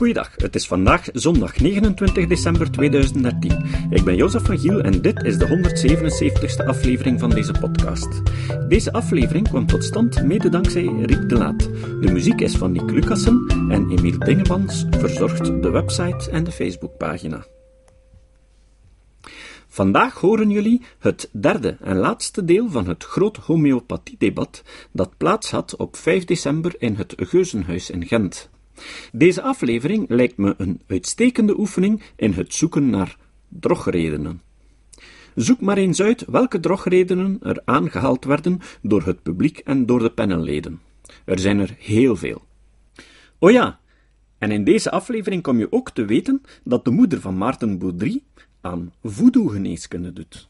Goeiedag, het is vandaag zondag 29 december 2013. Ik ben Jozef van Giel en dit is de 177ste aflevering van deze podcast. Deze aflevering kwam tot stand mede dankzij Riek de Laat. De muziek is van Nick Lucassen en Emiel Dingemans verzorgt de website en de Facebookpagina. Vandaag horen jullie het derde en laatste deel van het groot homeopathiedebat dat plaats had op 5 december in het Geuzenhuis in Gent. Deze aflevering lijkt me een uitstekende oefening in het zoeken naar drogredenen. Zoek maar eens uit welke drogredenen er aangehaald werden door het publiek en door de panelleden. Er zijn er heel veel. Oh ja, en in deze aflevering kom je ook te weten dat de moeder van Maarten Boudry aan voodoo-geneeskunde doet.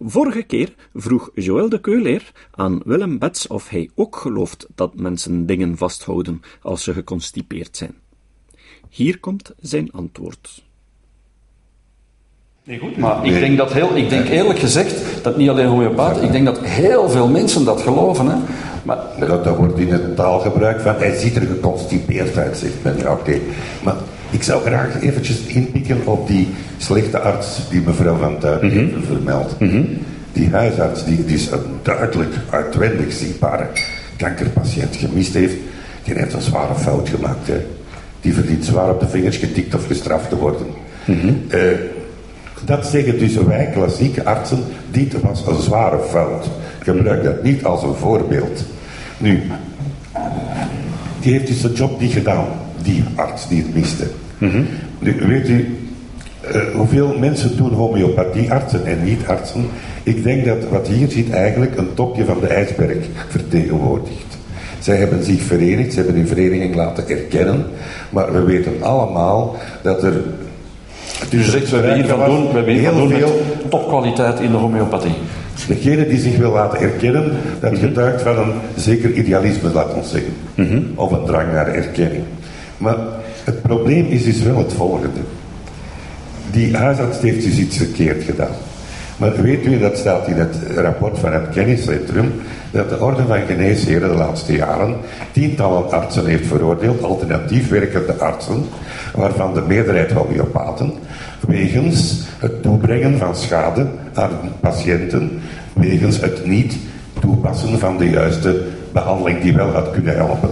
Vorige keer vroeg Joël de Keuleer aan Willem Bets of hij ook gelooft dat mensen dingen vasthouden als ze geconstipeerd zijn. Hier komt zijn antwoord. Nee, goed, maar ik denk dat heel, ik denk eerlijk gezegd dat niet alleen homeopaten, ik denk dat heel veel mensen dat geloven. Hè. Maar, dat, dat wordt in het taalgebruik van hij ziet er geconstipeerd uit, zegt men. Ja, oké. Maar ik zou graag eventjes inpikken op die slechte arts die mevrouw Van Tuin mm -hmm. vermeldt. Mm -hmm. Die huisarts die, die een duidelijk uitwendig zichtbare kankerpatiënt gemist heeft, die heeft een zware fout gemaakt. Hè. Die verdient zwaar op de vingers getikt of gestraft te worden. Mm -hmm. uh, dat zeggen dus wij klassieke artsen, dit was een zware fout. Gebruik dat niet als een voorbeeld. Nu, die heeft dus zijn job niet gedaan die arts die het miste. Mm -hmm. nu, weet u, uh, hoeveel mensen doen homeopathie, artsen en niet-artsen? Ik denk dat wat hier zit eigenlijk een topje van de ijsberg vertegenwoordigt. Zij hebben zich verenigd, ze hebben hun vereniging laten erkennen, maar we weten allemaal dat er. Dus zegt, we hebben hiervan doen, we hebben doen veel topkwaliteit in de homeopathie. Degene die zich wil laten erkennen, dat mm -hmm. getuigt van een zeker idealisme, laat ons zeggen. Mm -hmm. Of een drang naar erkenning. Maar het probleem is dus wel het volgende. Die huisarts heeft dus iets verkeerd gedaan. Maar weet u, dat staat in het rapport van het kenniscentrum, dat de Orde van Geneesheren de laatste jaren tientallen artsen heeft veroordeeld, alternatief werkende artsen, waarvan de meerderheid homeopaten, wegens het toebrengen van schade aan patiënten, wegens het niet toepassen van de juiste behandeling die wel had kunnen helpen.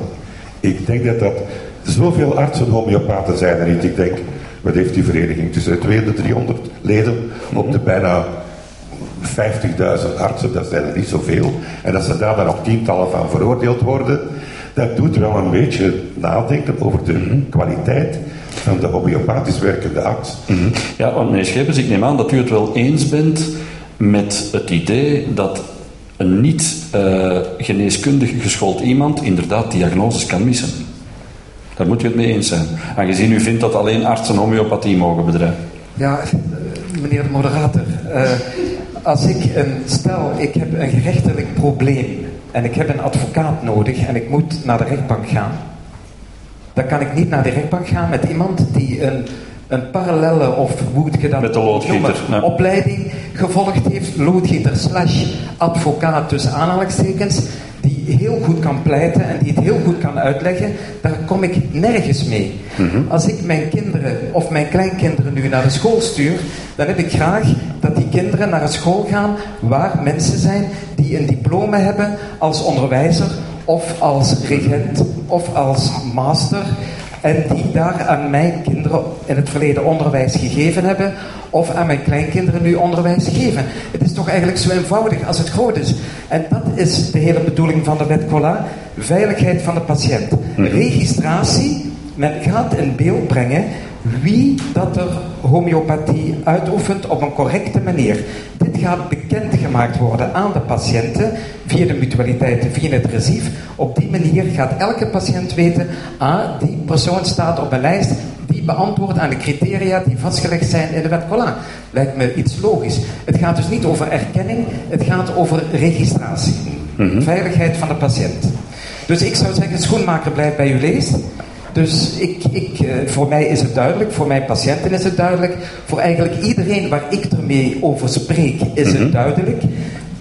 Ik denk dat dat Zoveel artsen, homeopaten zijn er niet. Ik denk, wat heeft die vereniging? Tussen de 200 en 300 leden op de bijna 50.000 artsen, dat zijn er niet zoveel. En dat ze daar dan nog tientallen van veroordeeld worden, dat doet wel een beetje nadenken over de kwaliteit van de homeopathisch werkende arts. Ja, want meneer Schepers, ik neem aan dat u het wel eens bent met het idee dat een niet uh, geneeskundig geschoold iemand inderdaad diagnoses kan missen. Daar moet u het mee eens zijn. Aangezien u vindt dat alleen artsen homeopathie mogen bedrijven. Ja, meneer de moderator. Uh, als ik een, stel, ik heb een gerechtelijk probleem en ik heb een advocaat nodig en ik moet naar de rechtbank gaan, dan kan ik niet naar de rechtbank gaan met iemand die een, een parallelle of hoe moet je dat met de loodgieter, noemen, opleiding gevolgd heeft, loodgieter slash advocaat tussen aanhalingstekens, die heel goed kan pleiten en die het heel goed kan uitleggen, daar kom ik nergens mee. Mm -hmm. Als ik mijn kinderen of mijn kleinkinderen nu naar de school stuur, dan heb ik graag dat die kinderen naar een school gaan waar mensen zijn die een diploma hebben als onderwijzer of als regent of als master en die daar aan mijn kinderen in het verleden onderwijs gegeven hebben, of aan mijn kleinkinderen nu onderwijs geven. Het is toch eigenlijk zo eenvoudig als het groot is. En dat is de hele bedoeling van de wet Cola: veiligheid van de patiënt. Registratie, men gaat in beeld brengen wie dat er homeopathie uitoefent op een correcte manier. Dit gaat bekendgemaakt worden aan de patiënten via de mutualiteiten, via het recief. Op die manier gaat elke patiënt weten, ah, die persoon staat op een lijst die beantwoordt aan de criteria die vastgelegd zijn in de wet Colin. Lijkt me iets logisch. Het gaat dus niet over erkenning, het gaat over registratie. Mm -hmm. Veiligheid van de patiënt. Dus ik zou zeggen, schoenmaker blijft bij uw leest. Dus ik, ik, uh, voor mij is het duidelijk, voor mijn patiënten is het duidelijk, voor eigenlijk iedereen waar ik ermee over spreek is het mm -hmm. duidelijk.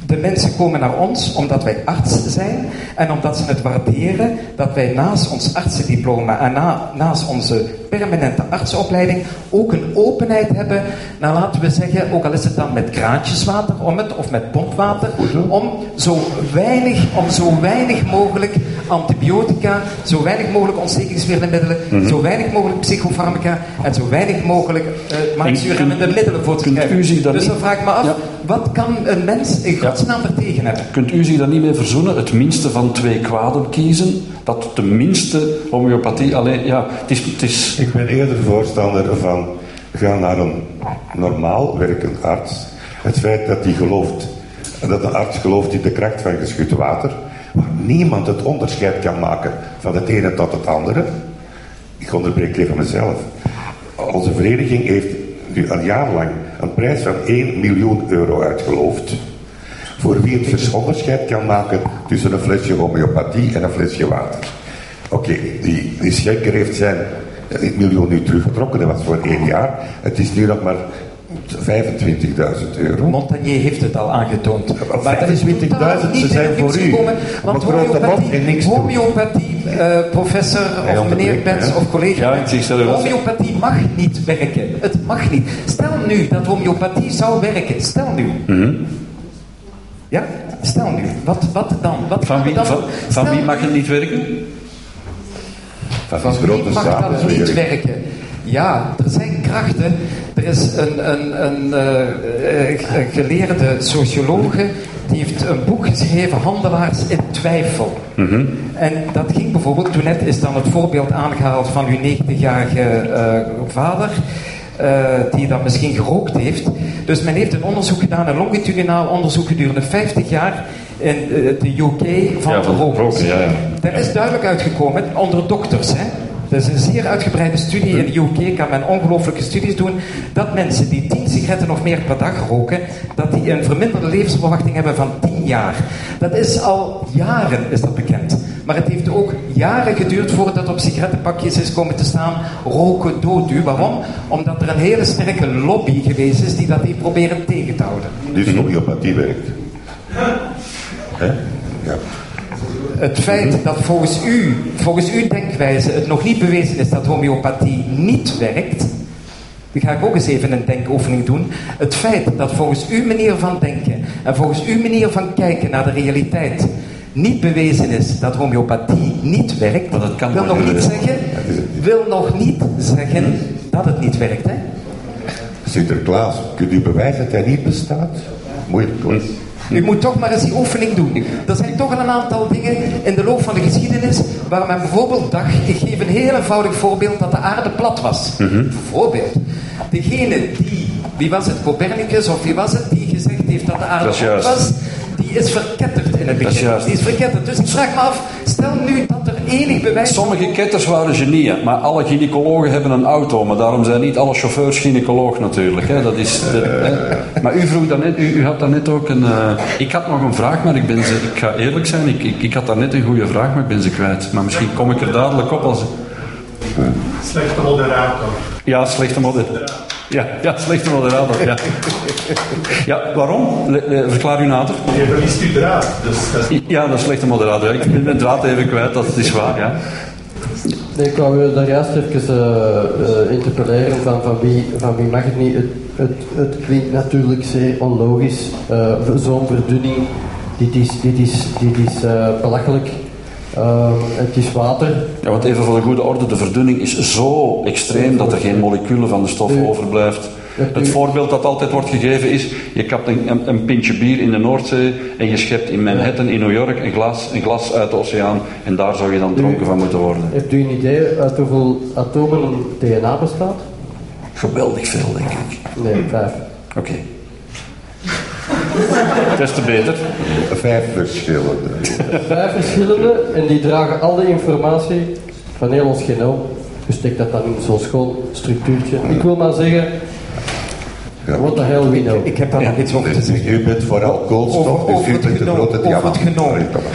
De mensen komen naar ons omdat wij arts zijn en omdat ze het waarderen dat wij naast ons artsendiploma en na, naast onze permanente artsopleiding ook een openheid hebben naar, laten we zeggen, ook al is het dan met kraantjeswater om het of met pompwater, om zo weinig, om zo weinig mogelijk antibiotica, zo weinig mogelijk ontstekingsmiddelen, Mhm. zo weinig mogelijk psychofarmaca en zo weinig mogelijk uh, maagzuurremmende middelen voor te schrijven. daar dus niet- dan vraag ik me af, Ja. wat kan een mens in godsnaam er tegen hebben? Kunt u zich daar niet mee verzoenen? Het minste van twee kwaden kiezen? Dat de minste homeopathie alleen... Ja, het is... Het is Ik ben eerder voorstander van ga naar een normaal werkend arts. Het feit dat die gelooft, dat een arts gelooft in de kracht van geschud water, waar niemand het onderscheid kan maken van het ene tot het andere. Ik onderbreek even mezelf. Onze vereniging heeft nu een jaar lang een prijs van 1 miljoen euro uitgeloofd. Voor wie het vers- onderscheid kan maken tussen een flesje homeopathie en een flesje water. Oké, die, die schenker heeft zijn eh, miljoen nu teruggetrokken, dat was voor één jaar. Het is nu nog maar 25.000 euro. Montagnier heeft het al aangetoond. Maar Maar dat is 25.000 totaal niet ze zijn voor u. Want mond homeopathie, en niks doen. homeopathie eh, professor Hij of meneer Pens of collega Ja, homeopathie mag niet werken. Het mag niet. Stel nu dat homeopathie zou werken. Stel nu. Mhm. Ja, stel nu. Wat, wat dan? Wat Van wie, dan van, wie mag het niet werken? Van van wie mag dat niet werken? Ja, er zijn krachten. Er is een, een, een eh, eh, geleerde sociologe die heeft een boek geschreven, Handelaars in Twijfel. En dat ging bijvoorbeeld, toen net is dan het voorbeeld aangehaald van uw 90-jarige eh, vader. Eh, die dat misschien gerookt heeft. Dus men heeft een onderzoek gedaan, een longitudinaal onderzoek gedurende 50 jaar in eh, de UK van, Ja, van rokers. roken, ja, ja. Er is duidelijk uitgekomen, onder dokters, hè. Dat is een zeer uitgebreide studie. In de UK kan men ongelooflijke studies doen. Dat mensen die 10 sigaretten of meer per dag roken, dat die een verminderde levensverwachting hebben van 10 jaar. Dat is al jaren is dat bekend. Maar het heeft ook jaren geduurd voordat op sigarettenpakjes is komen te staan roken doodt u. Waarom? Omdat er een hele sterke lobby geweest is die dat heeft proberen tegen te houden. Dus homeopathie werkt. Hè? Ja. Het feit dat volgens u, volgens uw denkwijze, het nog niet bewezen is dat homeopathie niet werkt. Nu ga ik ook eens even een denkoefening doen. Het feit dat volgens uw manier van denken en volgens uw manier van kijken naar de realiteit niet bewezen is dat homeopathie niet werkt, Maar dat kan wil nog niet niet. zeggen, wil nog niet zeggen dat het niet werkt. Hè? Sinterklaas, kunt u bewijzen dat hij niet bestaat? Moeilijk hoor. U moet toch maar eens die oefening doen. Er zijn toch al een aantal dingen in de loop van de geschiedenis waar men bijvoorbeeld dacht, ik geef een heel eenvoudig voorbeeld, dat de aarde plat was. Bijvoorbeeld. Degene die, wie was het, Copernicus of wie was het, die gezegd heeft dat de aarde plat was, die is verketterd in het is begin. Die is verketterd. Dus ik vraag me af, stel nu dat enig bewijs... Sommige ketters waren genieën, maar alle gynaecologen hebben een auto, maar daarom zijn niet alle chauffeurs gynaecoloog natuurlijk. Hè. Dat is de, hè. Maar u vroeg daarnet, u, u had daarnet ook een... eh, ik had nog een vraag, maar ik ben ze... Ik ga eerlijk zijn, ik, ik, ik had daarnet een goede vraag, maar ik ben ze kwijt. Maar misschien kom ik er dadelijk op als... Slechte moderator. Ja, slechte moderator. Ja, ja, slechte moderator, ja. Ja, waarom? Le- le- verklaar u nader. Je verliest uw draad. Dus dat is Ja, dat is slechte moderator. Ik ben mijn draad even kwijt, dat is waar, ja. Nee, ik wou u daar juist even eh, eh, interpelleren van, van, wie, van wie mag het niet. Het, het, het klinkt natuurlijk zeer onlogisch. Eh, Zo'n verdunning, dit is, dit is, dit is eh, belachelijk. Eh, het is water. Ja, want even voor de goede orde, de verdunning is zo extreem dat er geen moleculen van de stof Nee. overblijft. Het voorbeeld dat altijd wordt gegeven is, je kapt een, een, een pintje bier in de Noordzee en je schept in Manhattan in New York een glas, een glas uit de oceaan en daar zou je dan dronken van moeten worden. Heeft u een idee uit hoeveel atomen DNA bestaat? Geweldig veel, denk ik. Nee, vijf. Oké. Des te beter. Vijf verschillende. Vijf verschillende en die dragen al de informatie van heel ons genoom. Dus steek dat dan in zo'n schoon structuurtje. Ik wil maar zeggen, Ja. what the hell we know. Ik heb daar nog iets over te Dus zeggen. u bent vooral koolstof, Over- dus over u het bent de genoom, grote over diamant. het genoom.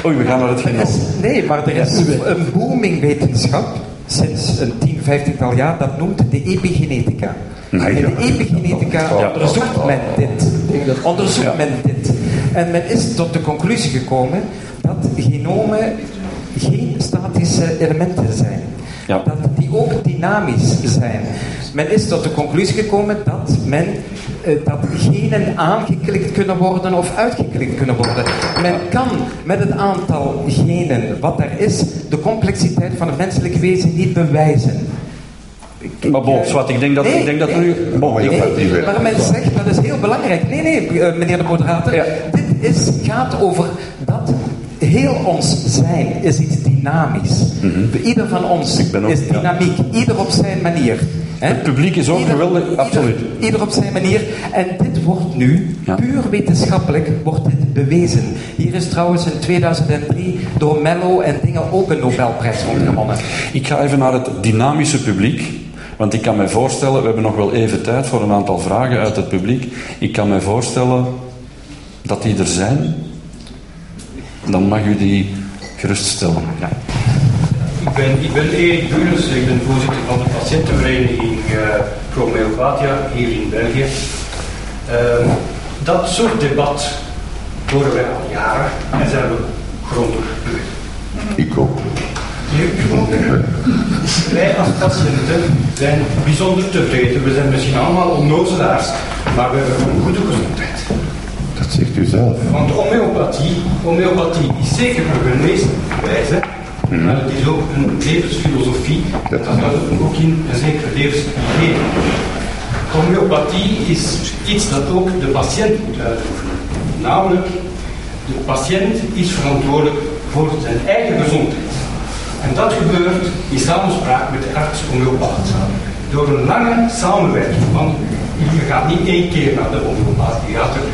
Oei, we gaan naar het is- nee, maar er is een booming wetenschap sinds een 10, 15 jaar dat noemt de epigenetica. In de epigenetica onderzoekt men dit. Onderzoekt men dit. En men is tot de conclusie gekomen dat genomen geen statische elementen zijn. Ja. Dat die ook dynamisch zijn. Men is tot de conclusie gekomen dat men eh, dat genen aangeklikt kunnen worden of uitgeklikt kunnen worden. Men kan met het aantal genen wat er is, de complexiteit van het menselijk wezen niet bewijzen. Maar bon, zwart, ik denk dat, ik denk dat nee. nu... Bon, ik- Nee, maar men zegt, dat is heel belangrijk. Nee, nee, eh, meneer de moderator. Ja. Dit is, gaat over dat heel ons zijn is iets dynamisch. Ieder van ons Mhm. ook- is ja. dynamiek. Ieder op zijn manier. Hè? Het publiek is ook Ieder- geweldig, ieder- absoluut. Ieder op zijn manier. En dit wordt nu, Ja. puur wetenschappelijk, wordt dit bewezen. Hier is trouwens in 2003 door Mello en dingen ook een Nobelprijs voor gewonnen. Ik ga even naar het dynamische publiek. Want ik kan mij voorstellen, we hebben nog wel even tijd voor een aantal vragen uit het publiek. Ik kan mij voorstellen dat die er zijn. Dan mag u die geruststellen. Ja. Ik ben, ik ben Erik Burens, ik ben voorzitter van de patiëntenvereniging uh, hier in België. Uh, dat soort debat horen wij al jaren en zijn we grondig. Ik ook. Wij als patiënten zijn bijzonder tevreden. We zijn misschien allemaal onnozelaars, maar we hebben een goede gezondheid. Zegt u zelf. Want homeopathie, homeopathie is zeker een geneeswijze, maar het is ook een levensfilosofie. Dat Dat ook in een zekere levenshygiëne. Homeopathie is iets dat ook de patiënt moet uitoefenen. Namelijk, de patiënt is verantwoordelijk voor zijn eigen gezondheid. En dat gebeurt in samenspraak met de arts homeopaat. Door een lange samenwerking. Want je gaat niet één keer naar de homeopaat, je gaat er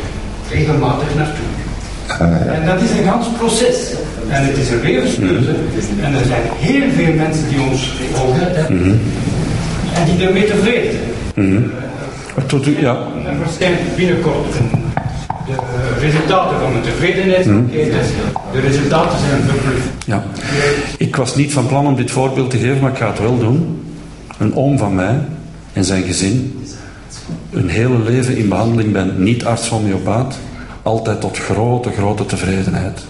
regelmatig naartoe. En dat is een gans proces. En het is een levenskeuze. En er zijn heel veel mensen die ons volgen. En die ermee tevreden zijn. Wat doet u? Ja. Er verschijnt binnenkort de eh, resultaten van een tevredenheidsenquête. De resultaten zijn verbluffend. ja. Ik was niet van plan om dit voorbeeld te geven, maar ik ga het wel doen. Een oom van mij en zijn gezin, een hele leven in behandeling bij een niet-arts homeopaat, altijd tot grote, grote tevredenheid.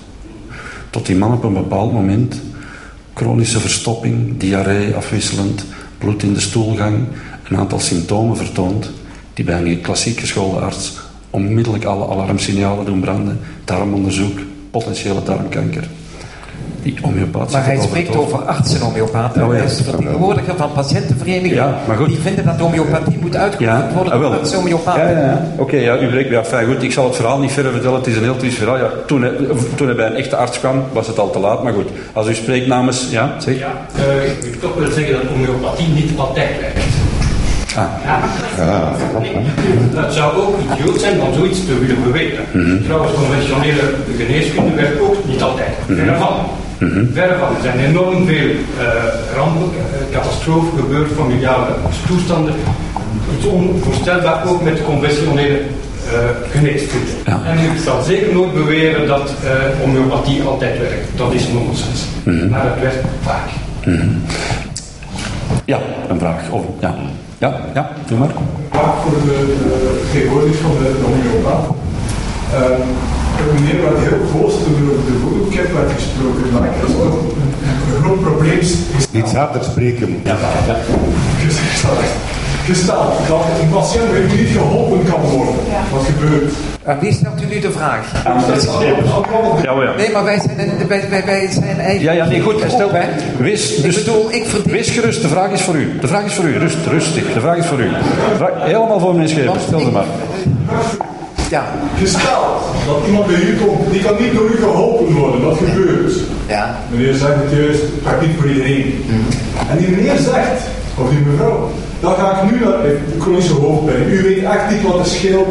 Tot die man op een bepaald moment chronische verstopping, diarree afwisselend, bloed in de stoelgang, een aantal symptomen vertoont die bij een klassiek geschoolde arts onmiddellijk alle alarmsignalen doen branden, darmonderzoek, potentiële darmkanker. Die homeopaat Maar hij spreekt over artsen-homeopaten. Oh ja. Hij is de vertegenwoordiger van patiëntenverenigingen. Ja, maar goed. Die vinden dat de homeopathie moet uitgevoerd worden ah, door wel. artsen-homeopaten. Ja, ja, ja. Oké, ja, u breekt, ja, fijn, goed. Ik zal het verhaal niet verder vertellen. Het is een heel triest verhaal. Ja, toen, hij, toen hij bij een echte arts kwam, was het al te laat. Maar goed, als u spreekt namens... Ja, zeg. Ja, eh, ik wil toch wel zeggen dat homeopathie niet altijd werkt. Ja. Het zou ook idioot zijn om zoiets te willen beweren. Trouwens, conventionele geneeskunde werkt ook niet altijd. Verre van. Verre van. Er zijn enorm veel eh, rampen, eh, catastrofen gebeurd, familiale toestanden. Iets onvoorstelbaar ook met conventionele eh, geneeskunde. Ja. En ik zal zeker nooit beweren dat eh, homeopathie altijd werkt. Dat is nonsens. Maar het werkt vaak. Ja, een vraag. Oh, ja. Ja, ja, doe maar. Vaak voor de eh, vertegenwoordigers van de, de homeopaat. Een meneer wat heel boos toen er over de voedselcap werd gesproken, maar dat is toch een, groot probleem is Iets harder spreken. gesteld. Gesteld dat een patiënt bij u niet geholpen kan worden. Wat gebeurt? Aan wie stelt u nu de vraag? Ja, oh ja. Nee, maar wij zijn, een- wij, wij, wij zijn eigenlijk... Ja, ja, nee, goed. Op, Stel, hè? wees, Ik bedoel, ik verdien... wees gerust, de vraag is voor u. De vraag is voor u. Rust, rustig. De vraag is voor u. De vraag- helemaal voor meneer Schepers. Stel ze maar. Ja, Gesteld dat iemand bij u komt, die kan niet door u geholpen worden. Wat gebeurt? ja. Meneer zegt het juist, het werkt niet voor iedereen. En die meneer zegt, of die mevrouw, dan ga ik nu naar de chronische hoofdpijn. U weet echt niet wat er scheelt.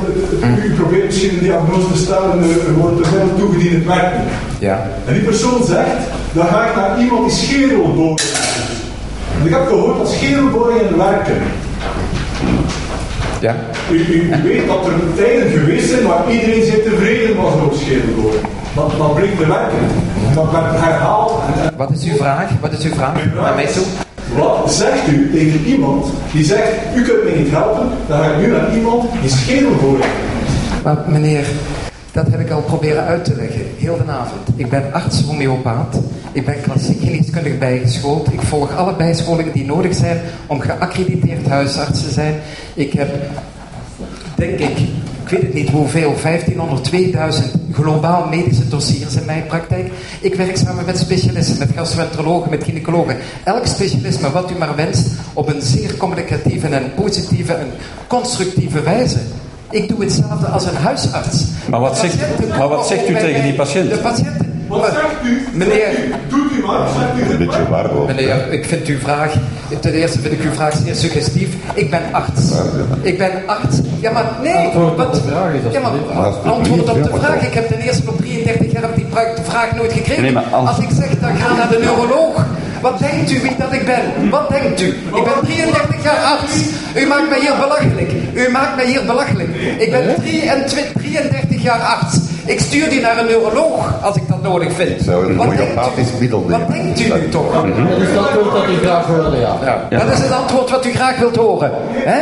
U probeert misschien een diagnose te stellen, er wordt veel toegediend, het werkt niet. Ja. En die persoon zegt, dan ga ik naar iemand die schedelboringen doet. En ik heb gehoord dat schedelboringen werken. Ja. U, u, u weet dat er tijden geweest zijn waar iedereen zich tevreden was over schedelboringen. Dat, dat bleek te werken. En dat werd herhaald. En, en Wat is uw vraag? Wat is uw vraag naar mij toe? Wat zegt u tegen iemand die zegt, u kunt mij niet helpen, dan ga ik nu naar iemand die schedelboringen heeft. Maar meneer, Dat heb ik al proberen uit te leggen, heel de avond. Ik ben arts homeopaat. Ik ben klassiek geneeskundig bijgeschoold. Ik volg alle bijscholingen die nodig zijn om geaccrediteerd huisarts te zijn. Ik heb, denk ik, ik weet het niet hoeveel, 1500, 2000 globaal medische dossiers in mijn praktijk. Ik werk samen met specialisten, met gastroenterologen, met gynaecologen. Elk specialisme wat u maar wenst, op een zeer communicatieve en positieve en constructieve wijze. Ik doe hetzelfde als een huisarts. Maar wat zegt- maar wat zegt u tegen die patiënt? De patiënten. Wat Maar- zegt u? Meneer, Doet u maar, zegt u Een beetje warm. Meneer, ik vind uw vraag, ten eerste vind ik uw vraag zeer suggestief. Ik ben arts. Ik ben arts. Ja, maar nee. Antwoord op wat- de vraag is Ja, maar antwoord op de vraag. Ik heb ten eerste op 33 jaar die vraag nooit gekregen. Nee, maar als- Als ik zeg, dan ga naar de neuroloog. Wat denkt u wie dat ik ben? Wat denkt u? Ik ben 33 jaar arts. U maakt mij hier belachelijk. U maakt mij hier belachelijk. Ik ben 23 33 jaar arts. Ik stuur die naar een neuroloog als ik dat nodig vind. zou een Wat denkt u? homeopathisch middel Wat denkt u nu toch? Dat is het antwoord dat u graag wilde, ja. Ja. Dat is het antwoord wat u graag wilt horen. Hè?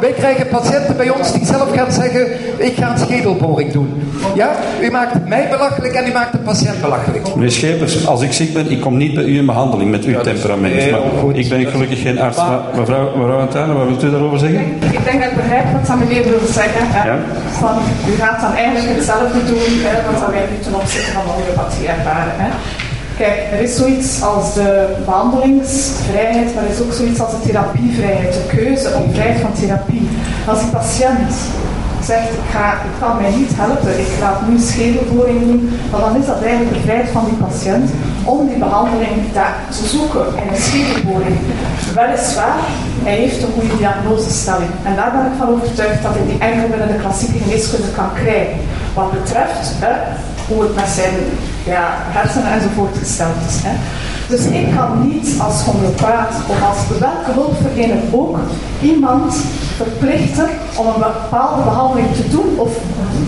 Wij krijgen patiënten bij ons die zelf gaan zeggen: Ik ga een schedelboring doen. Ja? U maakt mij belachelijk en u maakt de patiënt belachelijk. Meneer Schepers, als ik ziek ben, ik kom niet bij u in behandeling met uw temperament. heel Maar goed. ik ben gelukkig geen arts. Maar mevrouw, mevrouw Antana, wat wilt u daarover zeggen? Ik denk dat ik begrijp wat dat meneer wil zeggen. Hè? Ja. Van, u gaat dan eigenlijk hetzelfde doen hè, wat wij nu ten opzichte van de homeopathie ervaren. Hè? Kijk, er is zoiets als de behandelingsvrijheid, maar er is ook zoiets als de therapievrijheid, de keuze op vrijheid van therapie. Als die patiënt zegt, ik, ga, ik kan mij niet helpen, ik laat nu schedelboring doen, maar dan is dat eigenlijk de vrijheid van die patiënt om die behandeling te zoeken in een schedelboring. Weliswaar, hij heeft een goede diagnosestelling. En daar ben ik van overtuigd dat hij die enkel binnen de klassieke geneeskunde kan krijgen. Wat betreft hoe het met zijn ja, hersenen enzovoort gesteld is. Hè. Dus ik kan niet als homeopaat of als welke hulpverlener ook iemand verplichten om een bepaalde behandeling te doen of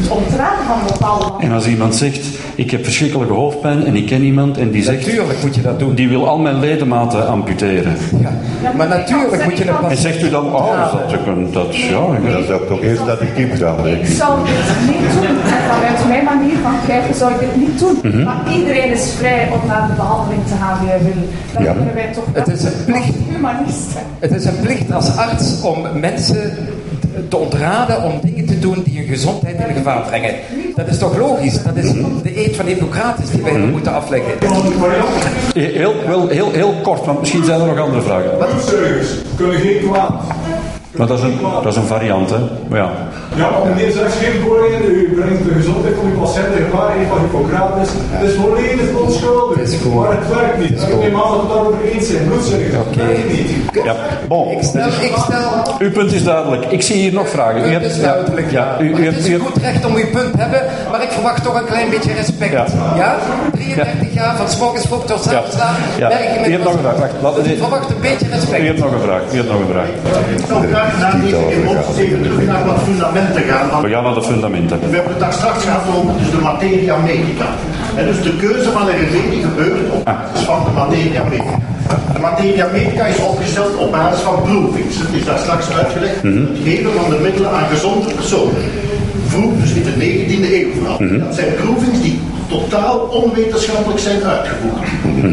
om te raden van een bepaalde behandeling. En als iemand zegt, ik heb verschrikkelijke hoofdpijn en ik ken iemand en die zegt, Natuurlijk moet je dat doen. die wil al mijn ledematen amputeren. Ja. Maar natuurlijk moet je een En zegt u dan, oh, dat, dat, dat ja, Dan zou ik toch eerst naar de kip denk Ik ik. zou dit niet doen. En vanuit mijn manier van kijken zou ik dit niet doen. Mhm. Maar iedereen is vrij om naar de behandeling te gaan die hij wil. Dat Ja. kunnen wij toch Het is een plicht. als humanisten. Het is een plicht als arts om mensen te ontraden om dingen te doen die hun gezondheid in gevaar brengen. Dat is toch logisch? Dat is de eed van Hippocrates die wij moeten afleggen. Heel, wel, heel, heel kort, want misschien zijn er nog andere vragen. Bloedzuigers kunnen geen kwaad. Maar dat is een, dat is een variant, hè. Maar ja. Ja, maar meneer zegt schedelboringen, u brengt de gezondheid van uw patiënt in gevaar, een van Hippocrates. Het is volledig onschuldig. Het is goed. Maar het werkt niet. Ik neem aan dat we het daarover eens zijn. Dat werkt niet. ja. Bon. Ik stel, ik stel Uw punt is duidelijk. Ik zie hier nog vragen. U Het hebt, is duidelijk, ja, u, u het hebt, is u een hebt- goed recht om uw punt te hebben, maar ik verwacht toch een klein beetje respect. Ja. Ja? 33 jaar, van 's morgens vroeg tot avonds Ja. laat, Ja. werk je met U hebt nog een vraag. Wacht, Dus ik verwacht een beetje u respect. hebt nog een vraag. U hebt nog een vraag. Terug naar wat fundamenten gaan. We gaan naar de fundamenten. we hebben het daar straks gehad over dus de materia medica. En dus de keuze van een remedie gebeurt op basis van de materia medica. De materia medica is opgesteld op basis van proefings. Het is daar straks uitgelegd. Het geven van de middelen aan gezonde personen. Vroeg, dus in de 19e eeuw vooral. Dat zijn proefings die totaal onwetenschappelijk zijn uitgevoerd.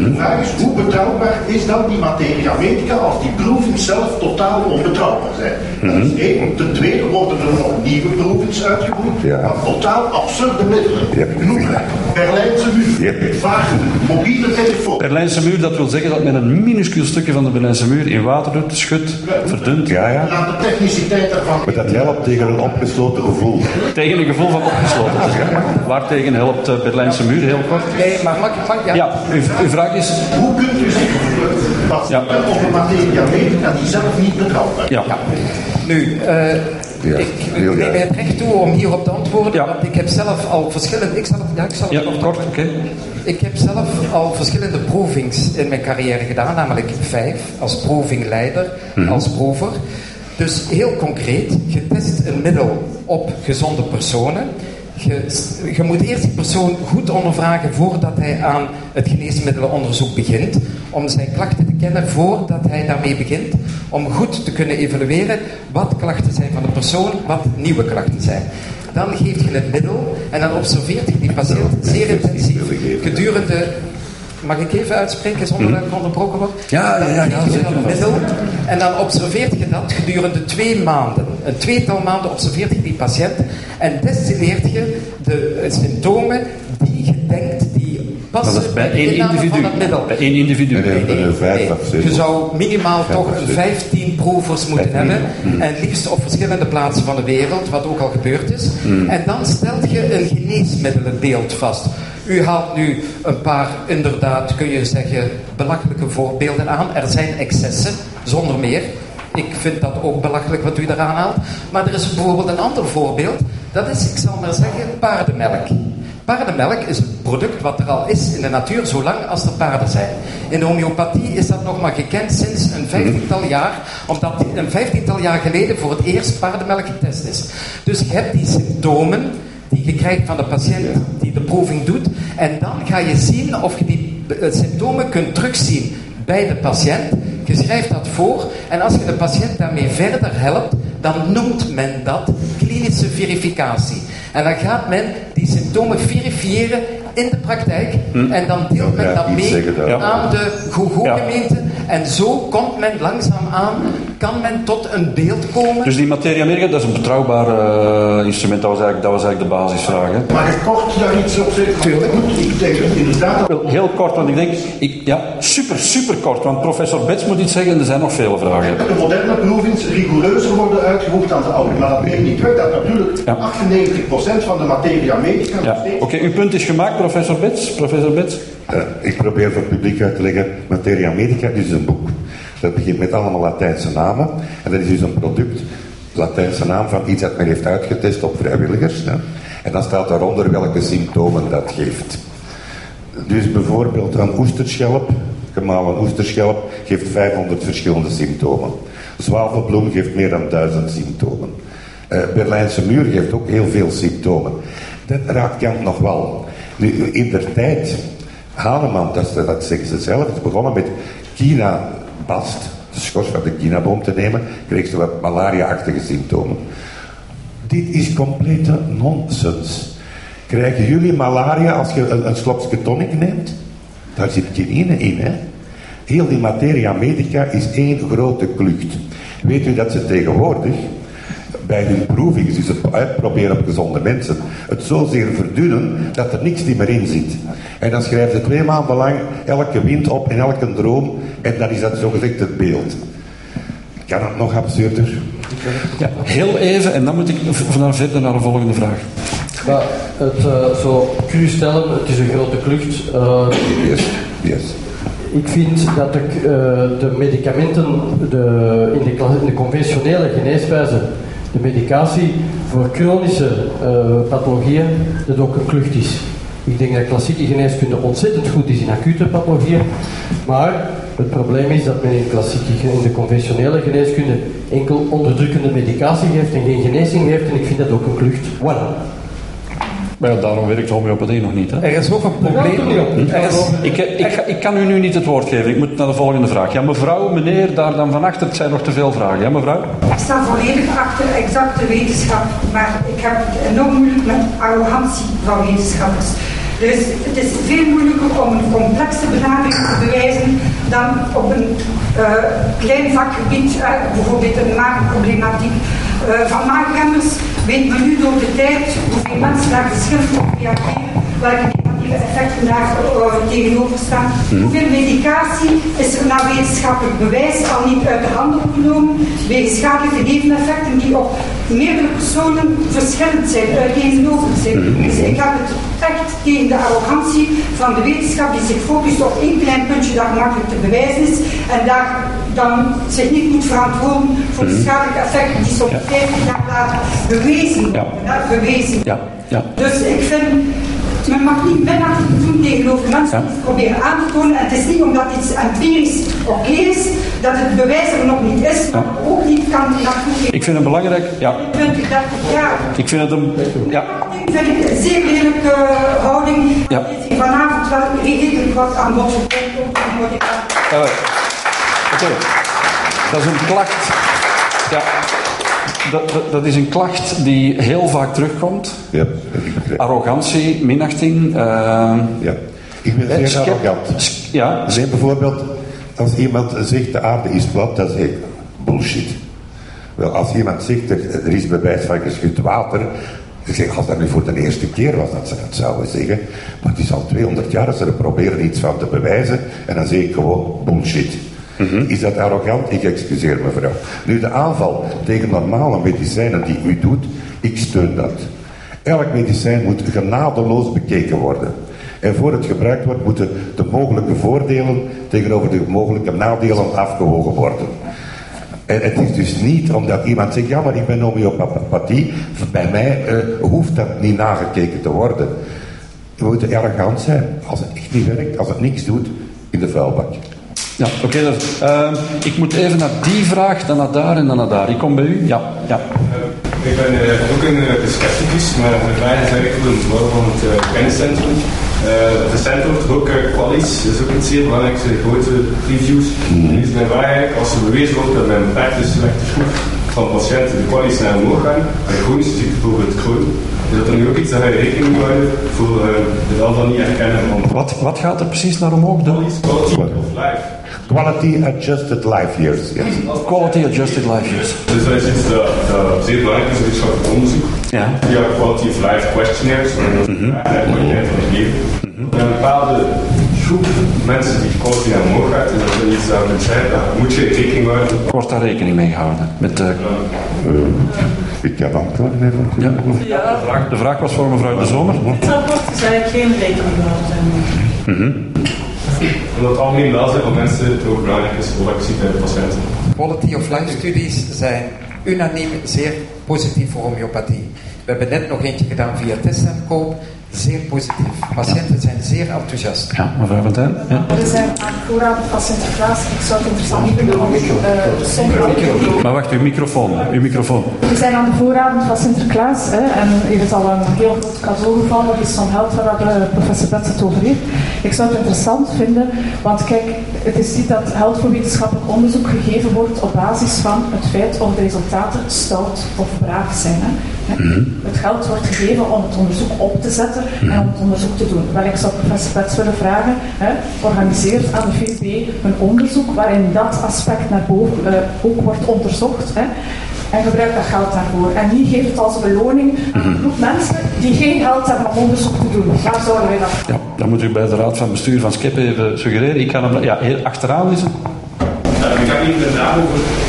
De vraag is, hoe betrouwbaar is dan die materia medica als die proefings zelf totaal onbetrouwbaar zijn? Dat is één. Ten tweede worden er nog nieuwe proefings uitgevoerd Ja. van totaal absurde middelen. Ja. Berlijnse muur, Ja. vagen, mobiele telefoon. Berlijnse muur, dat wil zeggen dat men een minuscuul stukje van de Berlijnse muur in water doet, schudt, verdunt. Ja, ja. Laat de techniciteit ervan. Maar dat helpt tegen een opgesloten gevoel. Tegen een gevoel van opgesloten. Waartegen helpt de Berlijnse muur, heel kort. Nee, maar mag, mag, ja. Ja, uw, uw vraag is... Hoe kunt u zich baseren Ja. op een materia medica die zelf niet betrouwbaar is? Ja. Nu, eh, Ja, ik neem graag. het recht toe om hierop te antwoorden, Ja. want ik heb zelf al verschillende... Ik zal het, ja, ik zal het Ja, kort kort, oké. Ik heb zelf al verschillende provings in mijn carrière gedaan, namelijk vijf, als provingleider, als prover. Dus heel concreet, je test een middel op gezonde personen. Je, je moet eerst die persoon goed ondervragen voordat hij aan het geneesmiddelenonderzoek begint. Om zijn klachten te kennen voordat hij daarmee begint. Om goed te kunnen evalueren wat klachten zijn van de persoon, wat nieuwe klachten zijn. Dan geef je het middel en dan observeert je die patiënt zeer intensief gedurende Mag ik even uitspreken zonder dat ik onderbroken word? Ja, ja, ja, ja, Dan geef je zeker. dat middel en dan observeert je dat gedurende twee maanden. Een tweetal maanden observeert je die patiënt en destilleert je de eh, symptomen passen Dat is bij één individu. van het middel. Bij één individu. Nee, nee. Nee, vijf nee. of zes. Je zou minimaal Vijf toch of een zes. 15 provers moeten hebben. En liefst op verschillende plaatsen van de wereld, wat ook al gebeurd is. En dan stelt je een geneesmiddelenbeeld vast. U haalt nu een paar, inderdaad, kun je zeggen, belachelijke voorbeelden aan. Er zijn excessen, zonder meer. Ik vind dat ook belachelijk wat u eraan haalt. Maar er is bijvoorbeeld een ander voorbeeld. Dat is, ik zal maar zeggen, paardenmelk. Paardenmelk is een product wat er al is in de natuur, zolang als er paarden zijn. In de homeopathie is dat nog maar gekend sinds een vijftiental jaar, omdat een vijftiental jaar geleden voor het eerst paardenmelk getest is. Dus je hebt die symptomen die je krijgt van de patiënt die de proving doet, en dan ga je zien of je die eh, symptomen kunt terugzien bij de patiënt. Je schrijft dat voor, en als je de patiënt daarmee verder helpt, dan noemt men dat klinische verificatie. En dan gaat men die symptomen verifiëren in de praktijk. En dan deelt men Ja, dat mee aan de Ja. Gogo-gemeente. En zo komt men langzaam aan, kan men tot een beeld komen. Dus die materia medica, dat is een betrouwbaar eh, instrument. Dat was, eigenlijk, dat was eigenlijk de basisvraag. Hè. Mag ik kort daar iets op zeggen? Ik denk inderdaad Heel kort, want ik denk, ik, ja, super, super kort. Want professor Bets moet iets zeggen en er zijn nog vele vragen. dat de moderne provings rigoureuzer worden uitgevoerd dan de oude. Maar dat neemt niet weg dat natuurlijk Ja. 98% van de materia medica Ja. steeds... Oké, uw punt is gemaakt, professor Bets. Professor Bets. Eh, ik probeer voor het publiek uit te leggen, Materia Medica is een boek. Dat begint met allemaal Latijnse namen. En dat is dus een product, Latijnse naam van iets dat men heeft uitgetest op vrijwilligers. En dan staat daaronder welke symptomen dat geeft. Dus bijvoorbeeld een oesterschelp, gemalen oesterschelp, geeft 500 verschillende symptomen. Zwavelbloem geeft meer dan 1000 symptomen. Eh, Berlijnse muur geeft ook heel veel symptomen. Dat raakt Kant nog wel. Nu, in der tijd, Hahnemann, dat, dat zeggen ze zelf, is begonnen met Kina-bast, de schors van de kinaboom te nemen, kreeg ze wat malaria-achtige symptomen. Dit is complete nonsens. Krijgen jullie malaria als je een, een tonic neemt? Daar zit kinine in, hè? Heel die materia medica is één grote klucht. Weet u dat ze tegenwoordig bij hun provings, dus het uitproberen op gezonde mensen, het zozeer verdunnen dat er niks meer in zit. En dan schrijven ze twee maanden lang elke wind op en elke droom en dan is dat zogezegd het beeld. Kan het nog absurder? Ja, heel even en dan moet ik vanaf verder naar de volgende vraag. Maar het eh, zo cru stellen, het is een grote klucht. Eh, Yes, yes. ik vind dat ik, eh, de medicamenten de, in, de, in de conventionele geneeswijze, de medicatie voor chronische eh, pathologieën, dat ook een klucht is. Ik denk dat klassieke geneeskunde ontzettend goed is in acute pathologieën, maar het probleem is dat men in, klassieke, in de conventionele geneeskunde enkel onderdrukkende medicatie geeft en geen genezing geeft en ik vind dat ook een klucht. Voilà. Maar ja, daarom werkt homeopathie nog niet. Hè? Er is ook een probleem. Er is, Ik, eh, ik, ik kan u nu niet het woord geven. Ik moet naar de volgende vraag. Ja, mevrouw, meneer, daar dan van achter. Het zijn nog te veel vragen. Ja, mevrouw? Ik sta volledig achter exacte wetenschap, maar ik heb het enorm moeilijk met arrogantie van wetenschappers. Dus het is veel moeilijker om een complexe benadering te bewijzen dan op een eh, klein vakgebied, eh, bijvoorbeeld een maagproblematiek eh, van maagremmers, weet men nu door de tijd hoeveel mensen daar verschillend op reageren, welke negatieve effecten daar tegenover staan. Hoeveel medicatie is er naar wetenschappelijk bewijs al niet uit de handel genomen, wegens schadelijke neveneffecten die op meerdere personen verschillend zijn, uiteenlopend zijn. Dus ik heb het echt tegen de arrogantie van de wetenschap die zich focust op één klein puntje dat makkelijk te bewijzen is en daar dan zich niet moet verantwoorden voor de schadelijke effecten die soms 50 jaar later bewezen worden. bewezen. Ja, ja. Dus ik vind, men mag niet minachtig doen tegenover mensen die het proberen aan te tonen. En het is niet omdat iets empirisch oké is, dat het bewijs er nog niet is, maar ook niet kan naartoe. Ik vind het belangrijk. Ja, 20, 30 jaar. ik vind het een. Ja, Ik vind ik een zeer lelijke eh, houding. Ja. Vanavond wel redelijk wat aan bod gekomen. Dat is een klacht. Ja. dat, dat, dat is een klacht die heel vaak terugkomt. Ja. Arrogantie, minachting. eh, Ja. Ik ben zeer skep- arrogant. Ja, bijvoorbeeld, als iemand zegt de aarde is plat, dan zeg ik bullshit. Wel, als iemand zegt er, er is bewijs van geschud water, ik zeg, als dat nu voor de eerste keer was dat ze dat zouden zeggen, maar het is al 200 jaar dat ze er proberen iets van te bewijzen, en dan zeg ik gewoon bullshit. Is dat arrogant? Ik excuseer mevrouw. Nu, de aanval tegen normale medicijnen die u doet, ik steun dat. Elk medicijn moet genadeloos bekeken worden. En voor het gebruikt wordt, moeten de mogelijke voordelen tegenover de mogelijke nadelen afgewogen worden. En het is dus niet omdat iemand zegt, ja maar ik ben homeopathie, bij mij eh, hoeft dat niet nagekeken te worden. We moeten arrogant zijn. Als het echt niet werkt, als het niks doet, in de vuilbak. Ja oké. dus, ik moet even naar die vraag, dan naar daar en dan naar daar. Ik kom bij u. Ja, ja. Ik ben eh, ook een uh, scepticus, maar met mij is eigenlijk wel een bouw van het kenniscentrum. Het centrum, ook uh, Qualis, is ook een zeer belangrijkste grote reviews. En is mijn eigenlijk, als er bewezen wordt dat bij een beperkte selecte groep van patiënten de Qualis naar omhoog gaan, bij chronische ziekte bijvoorbeeld Crohn, is dat er nu ook iets dat je rekening moet houden voor uh, het al dan niet herkennen van Wat, wat gaat er precies naar omhoog? De quality of life. Quality adjusted life years. Yes. quality adjusted life years. Dus dat is iets dat, dat zeer belangrijk is, wetenschappelijk onderzoek. Ja. via quality of life questionnaires, naar de kwaliteit van het leven. Een bepaalde groep mensen die naar omhoog gaat, en dat is iets dat men zei, daar moet je rekening houden. Wordt daar rekening mee gehouden? Met, eh, Ik kan antwoorden even. ja. Ja, de, vraag, de vraag was voor mevrouw De Zomer. het rapport is eigenlijk geen rekening gehouden. Omdat het algemeen welzijn van mensen het ook belangrijk is voor zie bij de patiënten. Quality of life studies zijn unaniem zeer positief voor homeopathie. We hebben net nog eentje gedaan via testcenkoop. Zeer positief. Patiënten zijn zeer enthousiast. Ja, mevrouw Van Tijn. Ja. Er zijn aan voorraden van Sinterklaas. Ik zou het interessant vinden om sommige Maar wacht, uw microfoon. Uw microfoon. We zijn aan de voorraden van Sinterklaas hè, en hier is al een heel groot cadeau gevallen, dat is zo'n geld waar de professor Betts het over heeft. Ik zou het interessant vinden, want kijk, het is niet dat geld voor wetenschappelijk onderzoek gegeven wordt op basis van het feit of de resultaten stout of braaf zijn. Hè. Het geld wordt gegeven om het onderzoek op te zetten en om het onderzoek te doen. Wel, ik zou professor Betts willen vragen, hè, organiseert aan de VUB een onderzoek waarin dat aspect naar boven uh, ook wordt onderzocht. Hè, en gebruik dat geld daarvoor. En niet geef het als beloning aan een groep mensen die geen geld hebben om onderzoek te doen. Waar zouden wij dat Ja, dan moet u bij de raad van bestuur van Skep even suggereren. Ik kan hem, ja, heel achteraan is het. Heb hier een vraag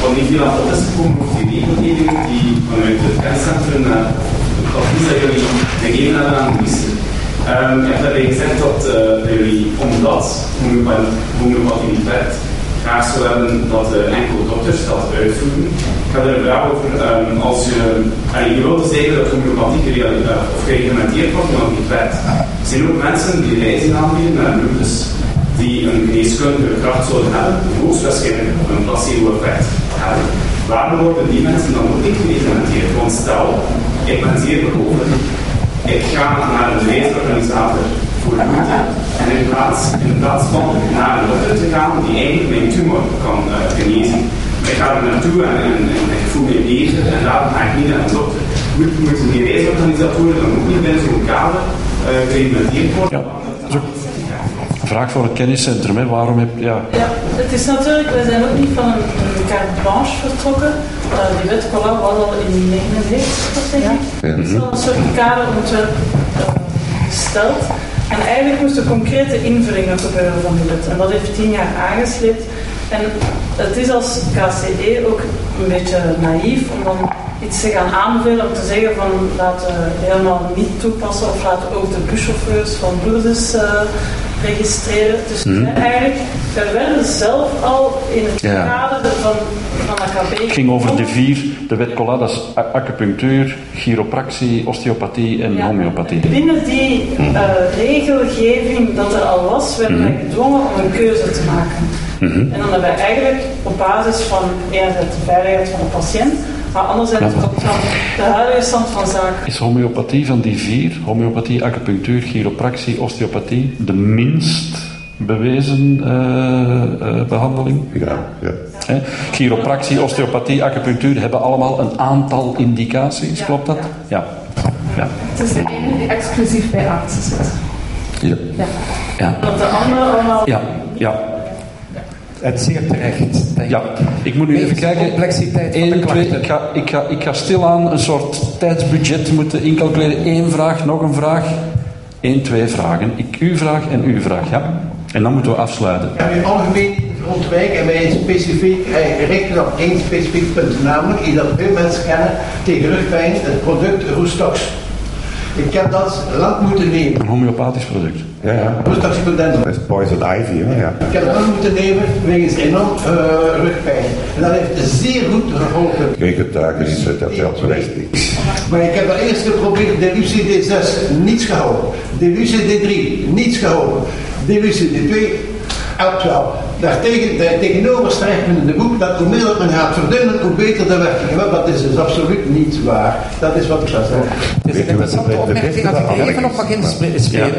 over veel aan bod is gekomen over die regelgeving die vanuit het kenniscentrum uh, het advies dat jullie gegeven hebben aan de minister. Um, je hebt daarbij gezegd dat uh, jullie, omdat homeopathie niet werkt, graag zou hebben dat uh, enkel dokters dat uitvoeren. Ik heb er een vraag over, um, als je, je wilt zeggen dat homeopathie uh, of gereglementeerd wordt, maar niet werkt. Er zijn ook mensen die reizen aanbieden naar een die een geneeskundige kracht zouden hebben, hoogstwaarschijnlijk een placebo-effect hebben. Waarom worden die mensen dan ook niet geïmplementeerd? Want stel, ik ben zeer behoorlijk, ik ga naar een reisorganisator voor groente en in plaats, in plaats van naar een dokter te gaan die eigenlijk mijn tumor kan uh, genezen, ik ga er naartoe en, en, en, ik voel me beter en daarom ga ik niet naar een dokter. Moeten die reisorganisatoren dan ook niet binnen zo'n kader uh, worden? Vraag voor het kenniscentrum, hè. waarom heb ja. Ja, het is natuurlijk, wij zijn ook niet van een, een carte blanche vertrokken. Uh, die wet Cola was al in 1999, denk ik. Er is al een soort kaderontwerp uh, gesteld. En eigenlijk moesten concrete invulling gebeuren van die wet. En dat heeft tien jaar aangesleept. En het is als KCE ook een beetje naïef om dan iets te gaan aanbevelen om te zeggen van laten we helemaal niet toepassen of laten we ook de buschauffeurs van Lourdes uh, registreren. Dus mm. eigenlijk, we werden zelf al in het ja. kader van, van AKB. Het ging over de vier, de wet is acupunctuur, chiropractie, osteopathie en ja. homeopathie. Binnen die uh, regelgeving dat er al was, werden wij Mhm. gedwongen om een keuze te maken. Mhm. En dan hebben wij eigenlijk op basis van enerzijds de veiligheid van de patiënt, maar anderzijds Ja. ook van de huidige stand van zaken. Is homeopathie van die vier, homeopathie, acupunctuur, chiropractie, osteopathie, de minst bewezen uh, behandeling. Ja, ja. Hè? Chiropractie, osteopathie, acupunctuur hebben allemaal een aantal indicaties, klopt dat? Ja. ja. Het is de ene die exclusief bij artsen zit. Ja. Ja. ja. Dat de andere allemaal... Ja, ja. Het zeer terecht. Ja, ik moet nu even kijken. complexiteit van de 1, 2, klachten. ik ga, ik, ga, ik ga stilaan een soort tijdsbudget moeten incalculeren. Eén vraag, nog een vraag. Eén, twee vragen. Ik, uw vraag en uw vraag, ja. En dan moeten we afsluiten. Heb in algemeen grondwijk en wij specifiek eh, richten op één specifiek punt, namelijk iets dat veel mensen kennen tegen rugpijn, het product Roestox. Ik heb dat lang moeten nemen. Een homeopathisch product. Ja, ja. Pudendum. Dat is poison ivy, hè? ja. Ik heb het lang moeten nemen wegens enorm eh, rugpijn. En dat heeft zeer goed geholpen. Geen getuigen, is het, dat helpt recht niks. Maar ik heb dat eerst geprobeerd, Delucie D6, niets geholpen. Delucie D3, niets geholpen. Delucie D2, wel. Daartegen, daar tegenover strijkt men in de boek dat hoe meer men gaat verdunnen, hoe beter de werking. Dat is dus absoluut niet waar. Dat is wat ik zou zeggen. Het is een interessante opmerking, als ik er even op mag inspelen.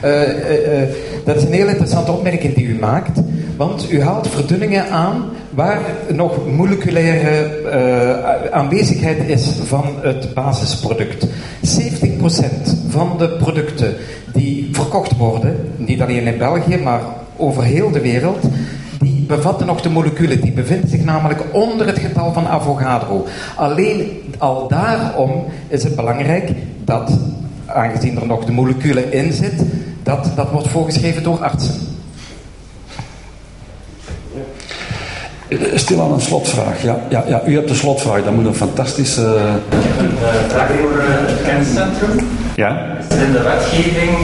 Eh, eh, eh, dat is een heel interessante opmerking die u maakt. Want u haalt verdunningen aan waar nog moleculaire eh, aanwezigheid is van het basisproduct. 70% van de producten die verkocht worden, niet alleen in België, maar over heel de wereld, die bevatten nog de moleculen. Die bevinden zich namelijk onder het getal van Avogadro. Alleen al daarom is het belangrijk dat, aangezien er nog de moleculen in zitten, dat, dat wordt voorgeschreven door artsen. Stil aan een slotvraag. Ja, ja, ja, u hebt de slotvraag. Dat moet een fantastische... Een vraag over eh, het kenniscentrum. Ja? Is in de wetgeving,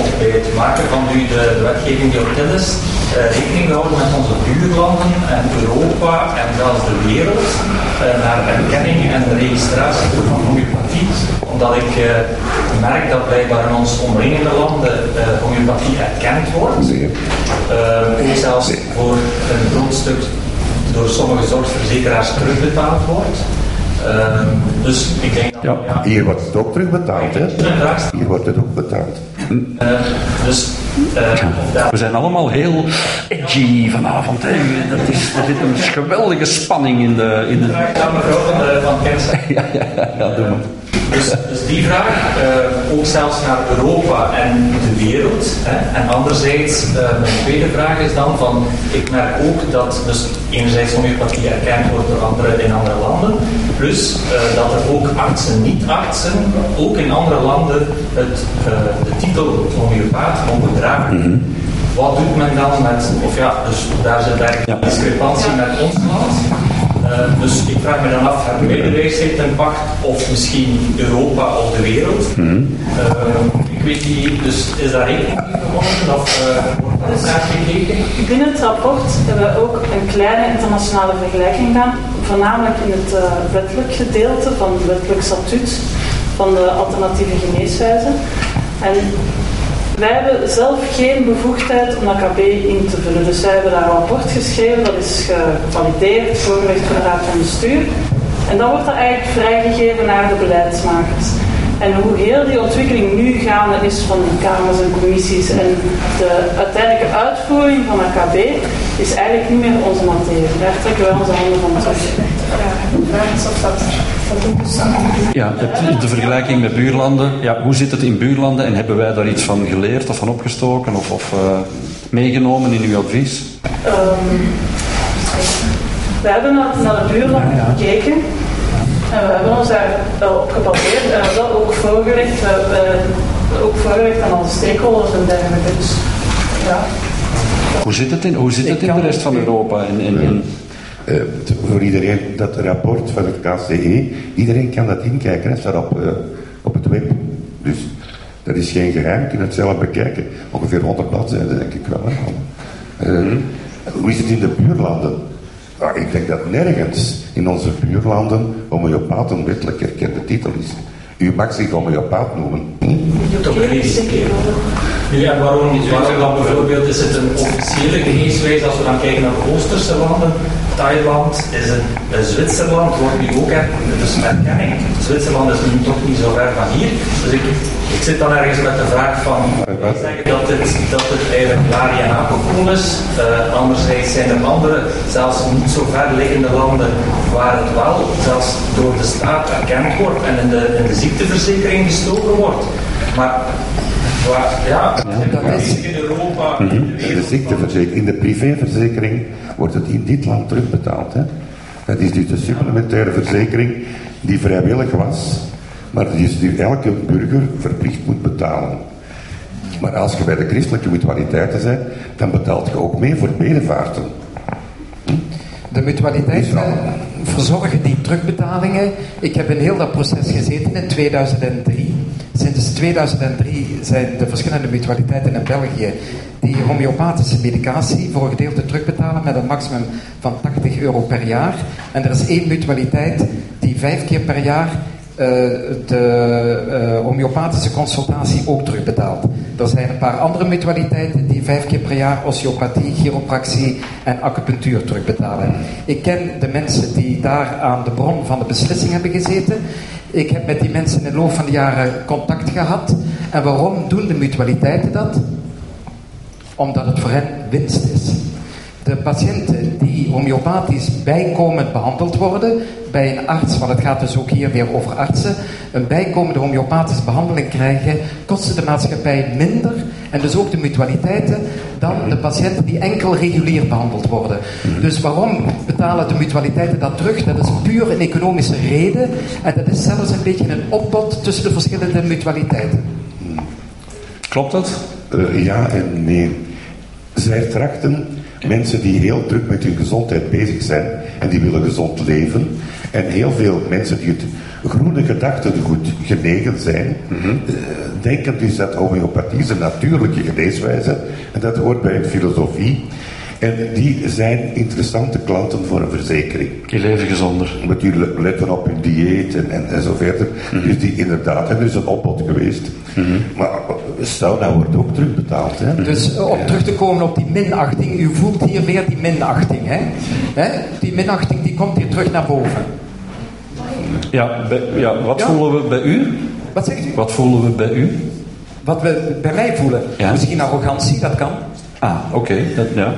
of bij het maken van nu de, de wetgeving die op dit is, eh, rekening gehouden met onze buurlanden en Europa en zelfs de wereld eh, naar erkenning en registratie van homeopathie? Omdat ik merk dat blijkbaar in onze omringende landen homeopathie erkend wordt. Ook zelfs voor een groot stuk door sommige zorgverzekeraars terugbetaald wordt. Ehm, dus ik denk dat Ja. Hier wordt het ook terugbetaald, hè? Hier wordt het ook betaald. eh, dus eh, daar- We zijn allemaal heel edgy vanavond. Hè. Dat is, er zit een geweldige spanning in de... In de... vraag aan mevrouw van, de, van Kensen. Ja, ja, ja, ja, doe maar. Dus, dus die vraag, eh, ook zelfs naar Europa en de wereld. Hè. En anderzijds, eh, mijn tweede vraag is dan van, ik merk ook dat dus enerzijds homeopathie erkend wordt door anderen in andere landen, plus eh, dat er ook artsen, niet-artsen, ook in andere landen het, eh, de titel homeopaat mogen dragen. Wat doet men dan met, of ja, dus daar zit eigenlijk een discrepantie met ons land. Eh, dus ik vraag me dan af, hebben wij de wijsheid ten pacht of misschien Europa of de wereld? Eh, ik weet niet, dus is daar rekening mee gehouden of eh, wordt daar naar gekeken? Binnen het rapport hebben we ook een kleine internationale vergelijking gedaan, voornamelijk in het wettelijk gedeelte van het wettelijk statuut van de alternatieve geneeswijzen. En wij hebben zelf geen bevoegdheid om dat KB in te vullen. Dus wij hebben daar een rapport geschreven, dat is gevalideerd, voorgelegd voor de Raad van Bestuur. En dan wordt dat eigenlijk vrijgegeven naar de beleidsmakers. En hoe heel die ontwikkeling nu gaande is van die kamers en commissies en de uiteindelijke uitvoering van een KB, is eigenlijk niet meer onze materie. Daar trekken wij onze handen van terug. De vraag is of dat Ja, het, de vergelijking met buurlanden. Ja, hoe zit het in buurlanden en hebben wij daar iets van geleerd of van opgestoken of, of eh, meegenomen in uw advies? Ehm, we hebben naar, naar de buurlanden gekeken en we hebben ons daar wel op gebaseerd en we hebben dat ook voorgelegd, we hebben eh, ook voorgelegd aan onze stakeholders en dergelijke. Dus ja. Hoe zit het in, hoe zit het in de rest van Europa? En, en- Eh, voor iedereen, dat rapport van het KCE, iedereen kan dat inkijken, het staat op, eh, op het web. Dus dat is geen geheim, je kunt het zelf bekijken. Ongeveer 100 bladzijden, denk ik wel. Hè. Eh, hoe is het in de buurlanden? Ah, ik denk dat nergens in onze buurlanden homeopaat een wettelijk erkende titel is. U mag zich homeopaat noemen. Nu, en waarom, waarom dan bijvoorbeeld is het een officiële geneeswijze als we dan kijken naar de Oosterse landen? Thailand, is eh, Zwitserland wordt nu ook er, dus erkenning. Zwitserland is nu toch niet zo ver van hier. Dus ik ik zit dan ergens met de vraag van, zeggen dat het, dat het eigenlijk laria en is. Uh, anderzijds zijn er andere, zelfs niet zo ver liggende landen, waar het wel zelfs door de staat erkend wordt en in de, in de ziekteverzekering gestoken wordt. Maar ja, dat is in Europa. Mhm. De ziekteverzekering, in de privéverzekering wordt het in dit land terugbetaald. Hè? Dat is dus de supplementaire verzekering die vrijwillig was, maar die, die elke burger verplicht moet betalen. Maar als je bij de christelijke mutualiteiten bent, dan betaalt je ook mee voor bedevaarten. De mutualiteiten verzorgen die terugbetalingen. Ik heb in heel dat proces gezeten in 2003. Sinds 2003 zijn de verschillende mutualiteiten in België die homeopathische medicatie voor een gedeelte terugbetalen met een maximum van 80 euro per jaar. En er is één mutualiteit die vijf keer per jaar uh, de uh, homeopathische consultatie ook terugbetaalt. Er zijn een paar andere mutualiteiten die vijf keer per jaar osteopathie, chiropractie en acupunctuur terugbetalen. Ik ken de mensen die daar aan de bron van de beslissing hebben gezeten. Ik heb met die mensen in de loop van de jaren contact gehad. En waarom doen de mutualiteiten dat? Omdat het voor hen winst is. De patiënten die homeopathisch bijkomend behandeld worden bij een arts, want het gaat dus ook hier weer over artsen, een bijkomende homeopathische behandeling krijgen, kosten de maatschappij minder en dus ook de mutualiteiten dan de patiënten die enkel regulier behandeld worden. Dus waarom betalen de mutualiteiten dat terug? Dat is puur een economische reden en dat is zelfs een beetje een opbod tussen de verschillende mutualiteiten. Klopt dat? Uh, ja en nee. Zij trachten mensen die heel druk met hun gezondheid bezig zijn en die willen gezond leven. En heel veel mensen die het groene gedachtegoed genegen zijn, mm denken dus dat homeopathie is een natuurlijke geneeswijze en dat hoort bij de filosofie. En die zijn interessante klanten voor een verzekering. Die leven gezonder. Met die letten op hun dieet en, en, en zo verder. Mm Dus die inderdaad, en er is een opbod geweest. Mm -hmm. Maar sauna wordt ook terugbetaald. Hè? Dus eh, om terug te komen op die minachting, u voelt hier weer die minachting. Hè? hè? Die minachting die komt hier terug naar boven. Ja, bij, ja wat voelen we bij u? Wat zegt u? Wat voelen we bij u? Wat we bij mij voelen? Ja. Misschien arrogantie, dat kan. Ah, oké. Ja.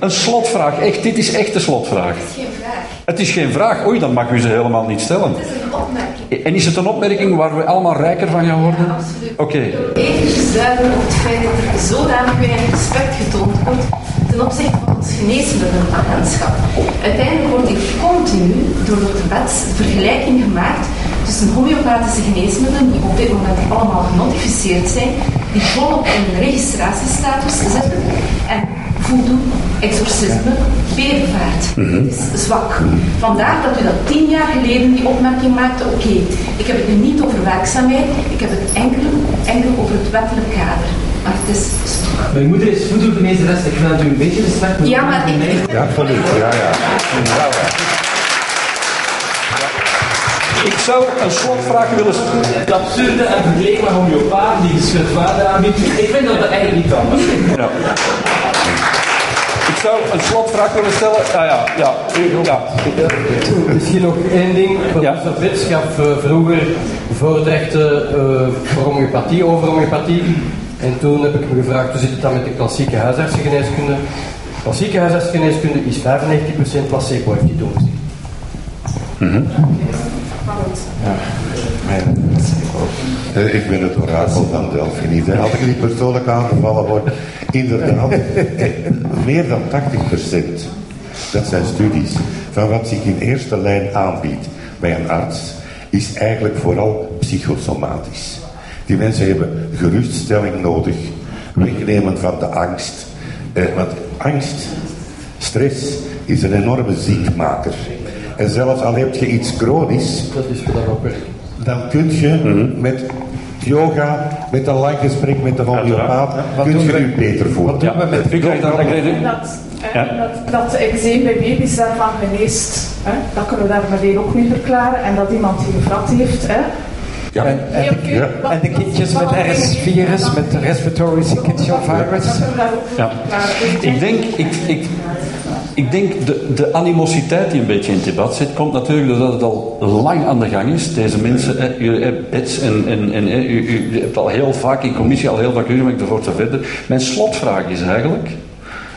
Een slotvraag. Echt, dit is echt een slotvraag. Het is geen vraag. Het is geen vraag. Oei, dan mag u ze helemaal niet stellen. Het is een opmerking. En is het een opmerking waar we allemaal rijker van gaan worden? Ja, absoluut. Oké. Okay. Even duiden op het feit dat er zodanig weinig respect getoond wordt ten opzichte van het geneesmiddelenagentschap. Uiteindelijk wordt hier continu door de wet vergelijking gemaakt tussen homeopathische geneesmiddelen, die op dit moment allemaal genotificeerd zijn, die volop in registratiestatus zitten, en voodoo, exorcisme, berenvaart. Mm Het is zwak. Vandaar dat u dat tien jaar geleden die opmerking maakte, oké, ik heb het nu niet over werkzaamheid, ik heb het enkel, enkel over het wettelijk kader. Maar het is Mijn moeder is voedselgenezeres, ik wil natuurlijk een beetje respect Ja, maar ik... Ja, absoluut. Ja, ja. ja. Ik zou een slotvraag willen stellen. Het absurde en vergeleken met homeopaat die water aanbiedt. Ik vind dat dat eigenlijk niet kan. Ja. Ik zou een slotvraag willen stellen. Ah, ja, ja, ja. Misschien nog één ding. Professor ja. Frits gaf uh, vroeger voordrachten uh, voor homeopathie, over homeopathie. En toen heb ik me gevraagd, hoe zit het dan met de klassieke huisartsengeneeskunde? Klassieke huisartsengeneeskunde is 95% placebo, heeft hij toen gezegd. Mm -hmm. Ja. Eh, ik ben het orakel van Delphi niet. Als ik niet persoonlijk aangevallen word, inderdaad, meer dan 80%, dat zijn studies, van wat zich in eerste lijn aanbiedt bij een arts, is eigenlijk vooral psychosomatisch. Die mensen hebben geruststelling nodig, wegnemen van de angst. Eh, want angst, stress, is een enorme ziekmaker. En zelfs al heb je iets chronisch, dat is dan kun je mm-hmm. met yoga, met een lang gesprek met de homeopaat, ja, kun je je beter voelen. Wat doen we met ja, dat, dat, dat, dat eczeem bij baby's daarvan geneest. Hè? Dat kunnen we daar meteen ook mee verklaren. En dat iemand die gevrat heeft. Hè? Ja. En, en, de, ja. en, de, kindjes met RS-virus, met respiratory syncytial virus. Ja. Ik denk, ik, ik, Ik denk de, de animositeit die een beetje in het debat zit, komt natuurlijk doordat het al lang aan de gang is. Deze mensen, eh, en, en, en eh, u, u, hebt al heel vaak in commissie al heel vaak ruzie gemaakt ervoor te verder. Mijn slotvraag is eigenlijk.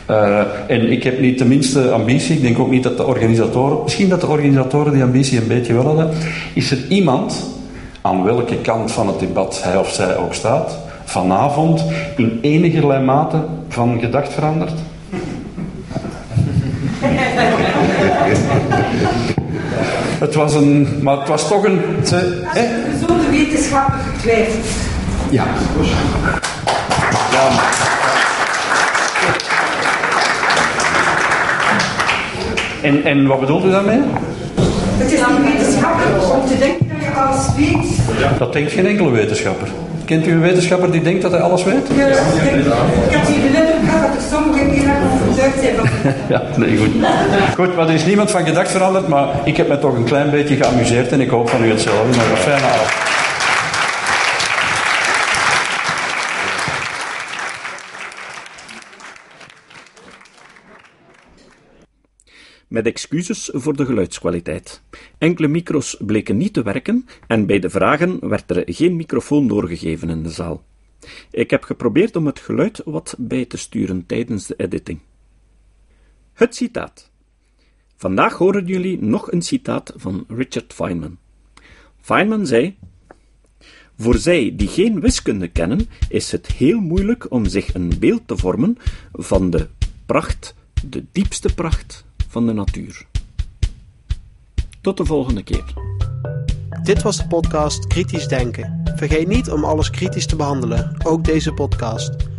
Uh, en ik heb niet de minste ambitie, ik denk ook niet dat de organisatoren, misschien dat de organisatoren die ambitie een beetje wel hadden. Is er iemand, aan welke kant van het debat hij of zij ook staat, vanavond in enige mate van gedacht veranderd? Het was een, maar het was toch een. Te, hè? Gezonde wetenschappen getwijfeld. Ja. ja. En, en wat bedoelt u daarmee? Het is niet wetenschappelijk om te denken dat je alles weet. Dat denkt geen enkele wetenschapper. Kent u een wetenschapper die denkt dat hij alles weet? Ja, ik heb hier ja, nee, goed. Goed, maar er is niemand van gedacht veranderd, maar ik heb me toch een klein beetje geamuseerd en ik hoop van u hetzelfde. Nog een fijne met excuses voor de geluidskwaliteit. Enkele micro's bleken niet te werken en bij de vragen werd er geen microfoon doorgegeven in de zaal. Ik heb geprobeerd om het geluid wat bij te sturen tijdens de editing. Het citaat. Vandaag horen jullie nog een citaat van Richard Feynman. Feynman zei: Voor zij die geen wiskunde kennen, is het heel moeilijk om zich een beeld te vormen van de pracht, de diepste pracht van de natuur. Tot de volgende keer. Dit was de podcast Kritisch Denken. Vergeet niet om alles kritisch te behandelen, ook deze podcast.